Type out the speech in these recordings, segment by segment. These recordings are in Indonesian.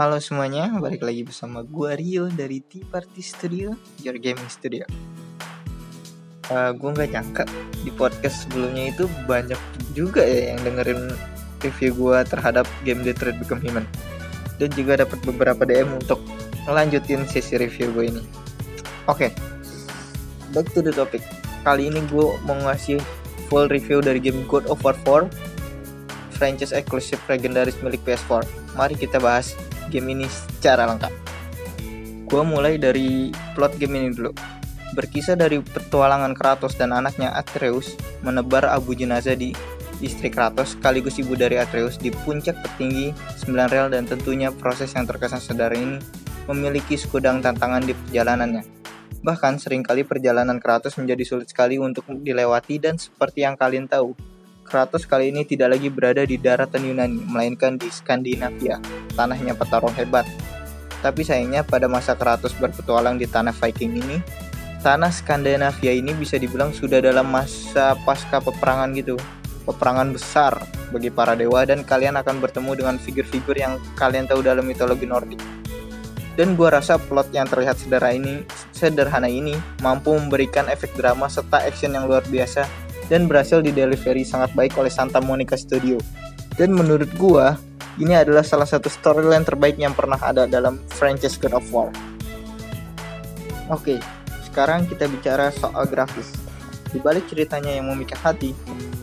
Halo semuanya, balik lagi bersama gue Rio dari Tea Party Studio, Your Gaming Studio. Uh, gue nggak nyangka di podcast sebelumnya itu banyak juga ya yang dengerin review gue terhadap game Detroit Become Human. Dan juga dapat beberapa DM untuk melanjutin sesi review gue ini. Oke, okay. back to the topic. Kali ini gue mau ngasih full review dari game God of War 4 franchise eksklusif legendaris milik PS4. Mari kita bahas game ini secara lengkap. Gue mulai dari plot game ini dulu. Berkisah dari petualangan Kratos dan anaknya Atreus menebar abu jenazah di istri Kratos sekaligus ibu dari Atreus di puncak tertinggi 9 rel dan tentunya proses yang terkesan sederhana ini memiliki sekudang tantangan di perjalanannya. Bahkan sering kali perjalanan Kratos menjadi sulit sekali untuk dilewati dan seperti yang kalian tahu, Kratos kali ini tidak lagi berada di daratan Yunani, melainkan di Skandinavia, tanahnya petarung hebat. Tapi sayangnya pada masa Kratos berpetualang di tanah Viking ini, tanah Skandinavia ini bisa dibilang sudah dalam masa pasca peperangan gitu. Peperangan besar bagi para dewa dan kalian akan bertemu dengan figur-figur yang kalian tahu dalam mitologi Nordik. Dan gua rasa plot yang terlihat sederhana ini, sederhana ini mampu memberikan efek drama serta action yang luar biasa dan berhasil di delivery sangat baik oleh Santa Monica Studio. Dan menurut gua, ini adalah salah satu storyline terbaik yang pernah ada dalam franchise God of War. Oke, sekarang kita bicara soal grafis. Di balik ceritanya yang memikat hati,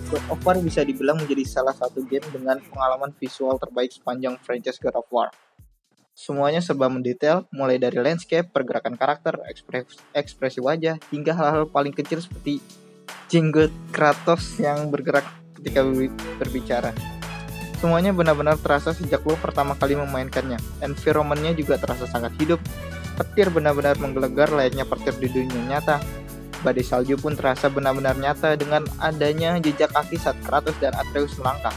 God of War bisa dibilang menjadi salah satu game dengan pengalaman visual terbaik sepanjang franchise God of War. Semuanya serba mendetail, mulai dari landscape, pergerakan karakter, ekspresi, ekspresi wajah, hingga hal-hal paling kecil seperti jenggot Kratos yang bergerak ketika berbicara. Semuanya benar-benar terasa sejak lo pertama kali memainkannya. Environmentnya juga terasa sangat hidup. Petir benar-benar menggelegar layaknya petir di dunia nyata. Badai salju pun terasa benar-benar nyata dengan adanya jejak kaki saat Kratos dan Atreus melangkah.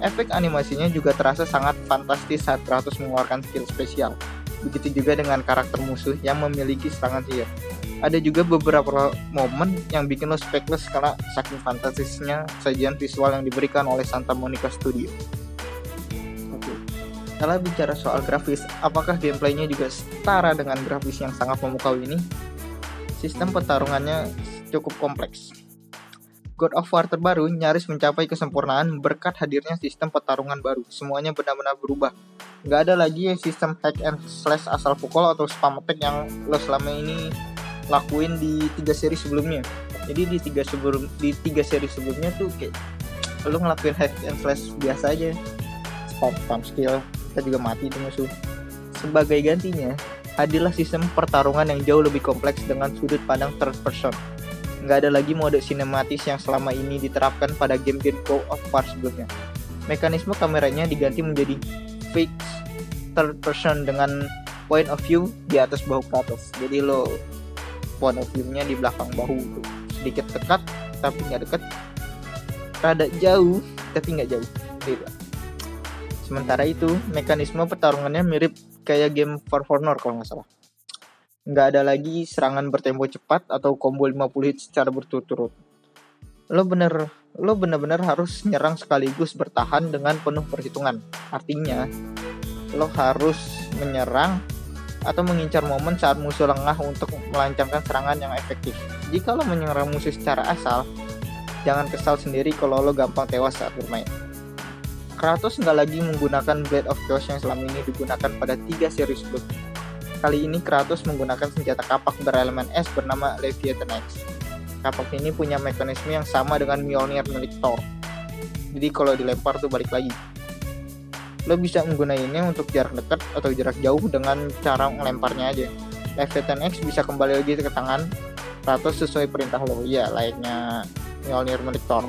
Efek animasinya juga terasa sangat fantastis saat Kratos mengeluarkan skill spesial. Begitu juga dengan karakter musuh yang memiliki serangan sihir ada juga beberapa momen yang bikin lo speechless karena saking fantasisnya sajian visual yang diberikan oleh Santa Monica Studio. Oke. Kalau bicara soal grafis, apakah gameplaynya juga setara dengan grafis yang sangat memukau ini? Sistem pertarungannya cukup kompleks. God of War terbaru nyaris mencapai kesempurnaan berkat hadirnya sistem pertarungan baru. Semuanya benar-benar berubah. Nggak ada lagi sistem hack and slash asal pukul atau spam attack yang lo selama ini lakuin di tiga seri sebelumnya jadi di tiga sebelum di tiga seri sebelumnya tuh kayak lu ngelakuin hack and slash biasa aja spam spam skill kita juga mati itu musuh sebagai gantinya hadirlah sistem pertarungan yang jauh lebih kompleks dengan sudut pandang third person nggak ada lagi mode sinematis yang selama ini diterapkan pada game-game Go of War sebelumnya. Mekanisme kameranya diganti menjadi fixed third person dengan point of view di atas bahu Kratos. Jadi lo point of di belakang bahu tuh. sedikit dekat tapi nggak dekat rada jauh tapi nggak jauh. Gitu. sementara itu mekanisme pertarungannya mirip kayak game For Honor kalau nggak salah. Nggak ada lagi serangan bertempo cepat atau combo 50 hit secara berturut-turut. Lo bener lo bener-bener harus nyerang sekaligus bertahan dengan penuh perhitungan. Artinya lo harus menyerang atau mengincar momen saat musuh lengah untuk melancarkan serangan yang efektif. Jika lo menyerang musuh secara asal, jangan kesal sendiri kalau lo gampang tewas saat bermain. Kratos nggak lagi menggunakan Blade of Chaos yang selama ini digunakan pada tiga seri sebelumnya. Kali ini Kratos menggunakan senjata kapak berelemen es bernama Leviathan X. Kapak ini punya mekanisme yang sama dengan Mjolnir milik Thor. Jadi kalau dilempar tuh balik lagi lo bisa menggunakannya untuk jarak dekat atau jarak jauh dengan cara melemparnya aja. Leviathan X bisa kembali lagi ke tangan Kratos sesuai perintah lo. Ya, layaknya Mjolnir milik Thor.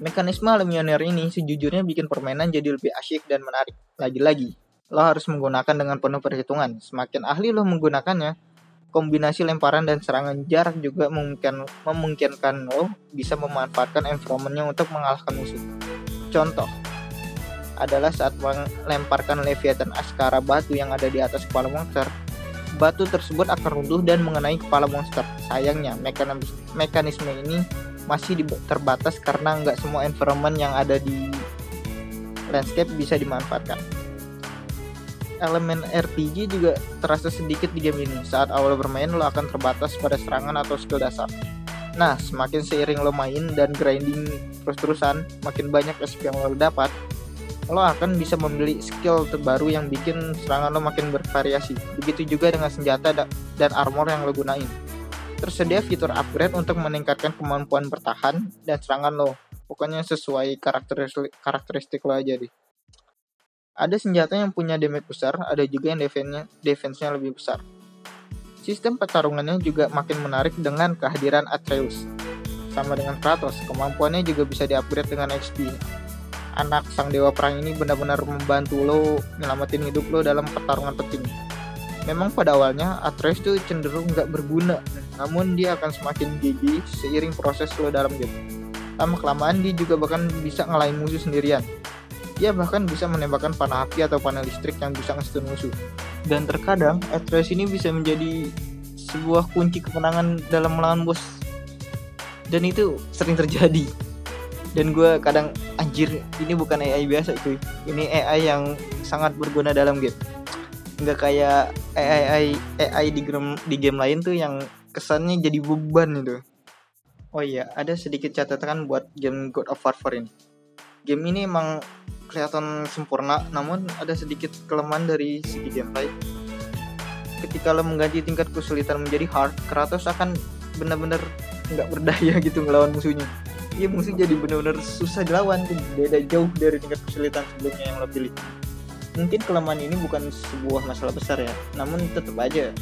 Mekanisme Mjolnir ini sejujurnya bikin permainan jadi lebih asyik dan menarik. Lagi-lagi, lo harus menggunakan dengan penuh perhitungan. Semakin ahli lo menggunakannya, kombinasi lemparan dan serangan jarak juga memungkinkan, memungkinkan lo bisa memanfaatkan environmentnya untuk mengalahkan musuh. Contoh, adalah saat melemparkan Leviathan Askara batu yang ada di atas kepala monster. Batu tersebut akan runtuh dan mengenai kepala monster. Sayangnya, mekanisme ini masih terbatas karena nggak semua environment yang ada di landscape bisa dimanfaatkan. elemen RPG juga terasa sedikit di game ini. Saat awal bermain lo akan terbatas pada serangan atau skill dasar. Nah, semakin seiring lo main dan grinding terus-terusan, makin banyak SP yang lo dapat, lo akan bisa membeli skill terbaru yang bikin serangan lo makin bervariasi. Begitu juga dengan senjata dan armor yang lo gunain. Tersedia fitur upgrade untuk meningkatkan kemampuan bertahan dan serangan lo. Pokoknya sesuai karakteristik, karakteristik lo aja deh. Ada senjata yang punya damage besar, ada juga yang defense-nya defense lebih besar. Sistem pertarungannya juga makin menarik dengan kehadiran Atreus. Sama dengan Kratos, kemampuannya juga bisa diupgrade dengan XP. Anak sang dewa perang ini benar-benar membantu lo nyelamatin hidup lo dalam pertarungan penting. Memang pada awalnya Atreus tuh cenderung nggak berguna, namun dia akan semakin gigi seiring proses lo dalam game. Lama kelamaan dia juga bahkan bisa ngelain musuh sendirian. Dia bahkan bisa menembakkan panah api atau panah listrik yang bisa nge musuh. Dan terkadang, Atreus ini bisa menjadi sebuah kunci kemenangan dalam melawan bos. Dan itu sering terjadi. Dan gue kadang, anjir, ini bukan AI biasa cuy. Ini AI yang sangat berguna dalam game. Nggak kayak AI, AI di game, di game lain tuh yang kesannya jadi beban itu. Oh iya, ada sedikit catatan buat game God of War 4 ini. Game ini emang kelihatan sempurna, namun ada sedikit kelemahan dari segi gameplay. Ketika lo mengganti tingkat kesulitan menjadi hard, Kratos akan benar-benar nggak berdaya gitu ngelawan musuhnya. Iya musuh jadi benar-benar susah dilawan, beda jauh dari tingkat kesulitan sebelumnya yang lo pilih. Mungkin kelemahan ini bukan sebuah masalah besar ya, namun tetap aja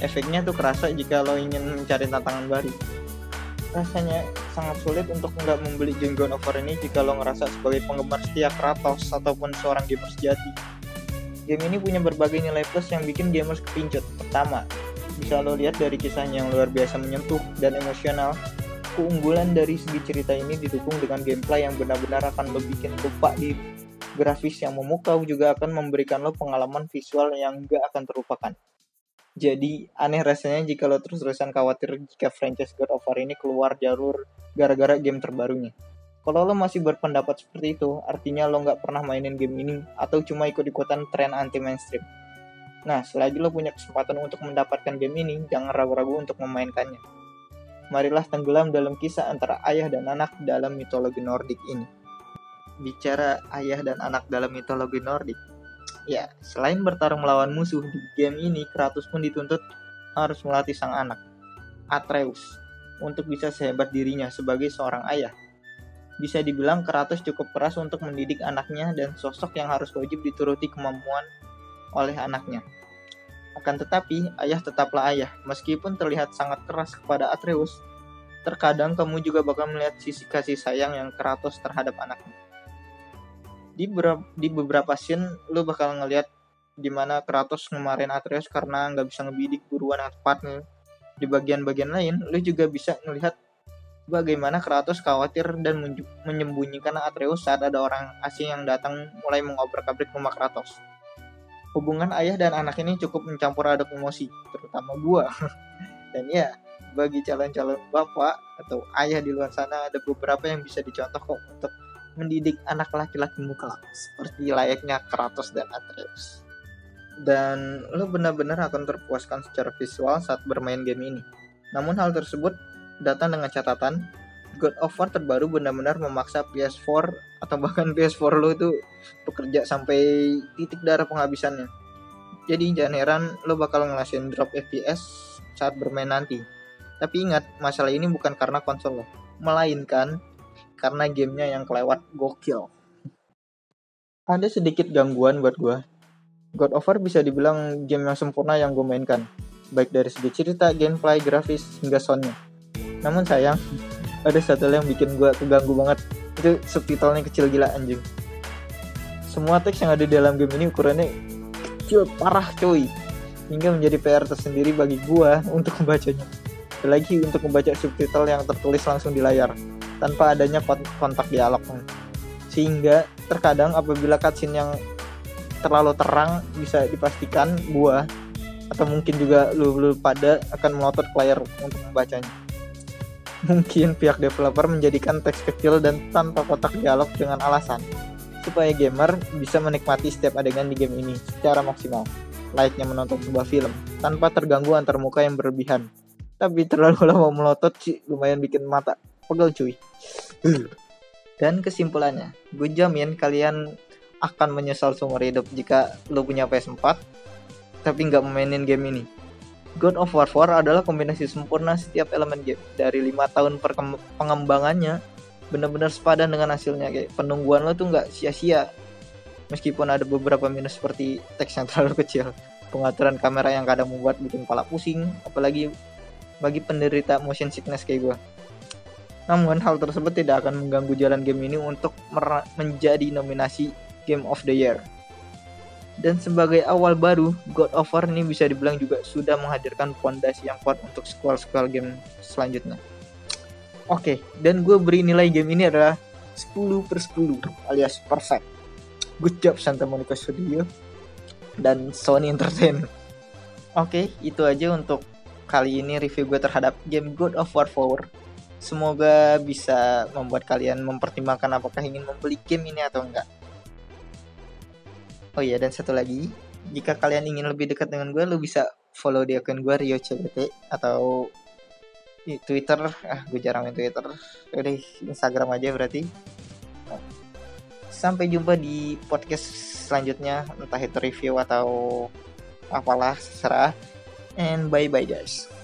efeknya tuh kerasa jika lo ingin mencari tantangan baru rasanya sangat sulit untuk nggak membeli of War ini jika lo ngerasa sebagai penggemar setia Kratos ataupun seorang gamer sejati. Game ini punya berbagai nilai plus yang bikin gamers kepincut. Pertama, bisa lo lihat dari kisahnya yang luar biasa menyentuh dan emosional. Keunggulan dari segi cerita ini didukung dengan gameplay yang benar-benar akan bikin lupa di grafis yang memukau juga akan memberikan lo pengalaman visual yang gak akan terlupakan. Jadi aneh rasanya jika lo terus-terusan khawatir jika franchise God of War ini keluar jalur gara-gara game terbarunya. Kalau lo masih berpendapat seperti itu, artinya lo nggak pernah mainin game ini atau cuma ikut-ikutan tren anti mainstream. Nah, selagi lo punya kesempatan untuk mendapatkan game ini, jangan ragu-ragu untuk memainkannya. Marilah tenggelam dalam kisah antara ayah dan anak dalam mitologi Nordik ini. Bicara ayah dan anak dalam mitologi Nordik, Ya, selain bertarung melawan musuh di game ini, Kratos pun dituntut harus melatih sang anak, Atreus, untuk bisa sehebat dirinya sebagai seorang ayah. Bisa dibilang Kratos cukup keras untuk mendidik anaknya dan sosok yang harus wajib dituruti kemampuan oleh anaknya. Akan tetapi, ayah tetaplah ayah, meskipun terlihat sangat keras kepada Atreus. Terkadang kamu juga bakal melihat sisi kasih sayang yang Kratos terhadap anaknya di di beberapa scene lu bakal ngelihat gimana Kratos ngemarin Atreus karena nggak bisa ngebidik buruan yang tepat nih. Di bagian-bagian lain, lu juga bisa ngelihat bagaimana Kratos khawatir dan menyembunyikan Atreus saat ada orang asing yang datang mulai mengobrak-abrik rumah Kratos. Hubungan ayah dan anak ini cukup mencampur aduk emosi, terutama gua. dan ya, bagi calon-calon bapak atau ayah di luar sana ada beberapa yang bisa dicontoh kok untuk mendidik anak laki-lakimu kelak seperti layaknya Kratos dan Atreus. Dan lo benar-benar akan terpuaskan secara visual saat bermain game ini. Namun hal tersebut datang dengan catatan God of War terbaru benar-benar memaksa PS4 atau bahkan PS4 lo itu bekerja sampai titik darah penghabisannya. Jadi jangan heran lo bakal ngelasin drop FPS saat bermain nanti. Tapi ingat, masalah ini bukan karena konsol lo, melainkan karena gamenya yang kelewat gokil. Ada sedikit gangguan buat gue. God of War bisa dibilang game yang sempurna yang gue mainkan, baik dari segi cerita, gameplay, grafis, hingga soundnya. Namun sayang, ada satu yang bikin gue keganggu banget, itu subtitlenya kecil gila anjing. Semua teks yang ada di dalam game ini ukurannya kecil parah coy, hingga menjadi PR tersendiri bagi gue untuk membacanya. Lagi untuk membaca subtitle yang tertulis langsung di layar tanpa adanya kontak dialog sehingga terkadang apabila cutscene yang terlalu terang bisa dipastikan gua atau mungkin juga lu, lu pada akan melotot player untuk membacanya mungkin pihak developer menjadikan teks kecil dan tanpa kotak dialog dengan alasan supaya gamer bisa menikmati setiap adegan di game ini secara maksimal. Layaknya menonton sebuah film, tanpa terganggu antar muka yang berlebihan. Tapi terlalu lama melotot sih lumayan bikin mata pegel cuy. Dan kesimpulannya, gue jamin kalian akan menyesal seumur hidup jika lo punya PS4 tapi nggak memainin game ini. God of War 4 adalah kombinasi sempurna setiap elemen game. Dari lima tahun pengembangannya, benar-benar sepadan dengan hasilnya. Kayak penungguan lo tuh nggak sia-sia. Meskipun ada beberapa minus seperti teks yang terlalu kecil, pengaturan kamera yang kadang membuat bikin kepala pusing, apalagi bagi penderita motion sickness kayak gue. Namun hal tersebut tidak akan mengganggu jalan game ini untuk menjadi nominasi Game of the Year. Dan sebagai awal baru, God of War ini bisa dibilang juga sudah menghadirkan fondasi yang kuat untuk sequel-sequel game selanjutnya. Oke, okay, dan gue beri nilai game ini adalah 10 per 10 alias perfect. Good job Santa Monica Studio dan Sony Entertainment. Oke, okay, itu aja untuk kali ini review gue terhadap game God of War 4. Semoga bisa membuat kalian mempertimbangkan apakah ingin membeli game ini atau enggak. Oh iya dan satu lagi, jika kalian ingin lebih dekat dengan gue, lu bisa follow di akun gue Rio CBT atau di Twitter. Ah, gue jarang main Twitter. Udah Instagram aja berarti. Sampai jumpa di podcast selanjutnya, entah itu review atau apalah, serah. And bye bye guys.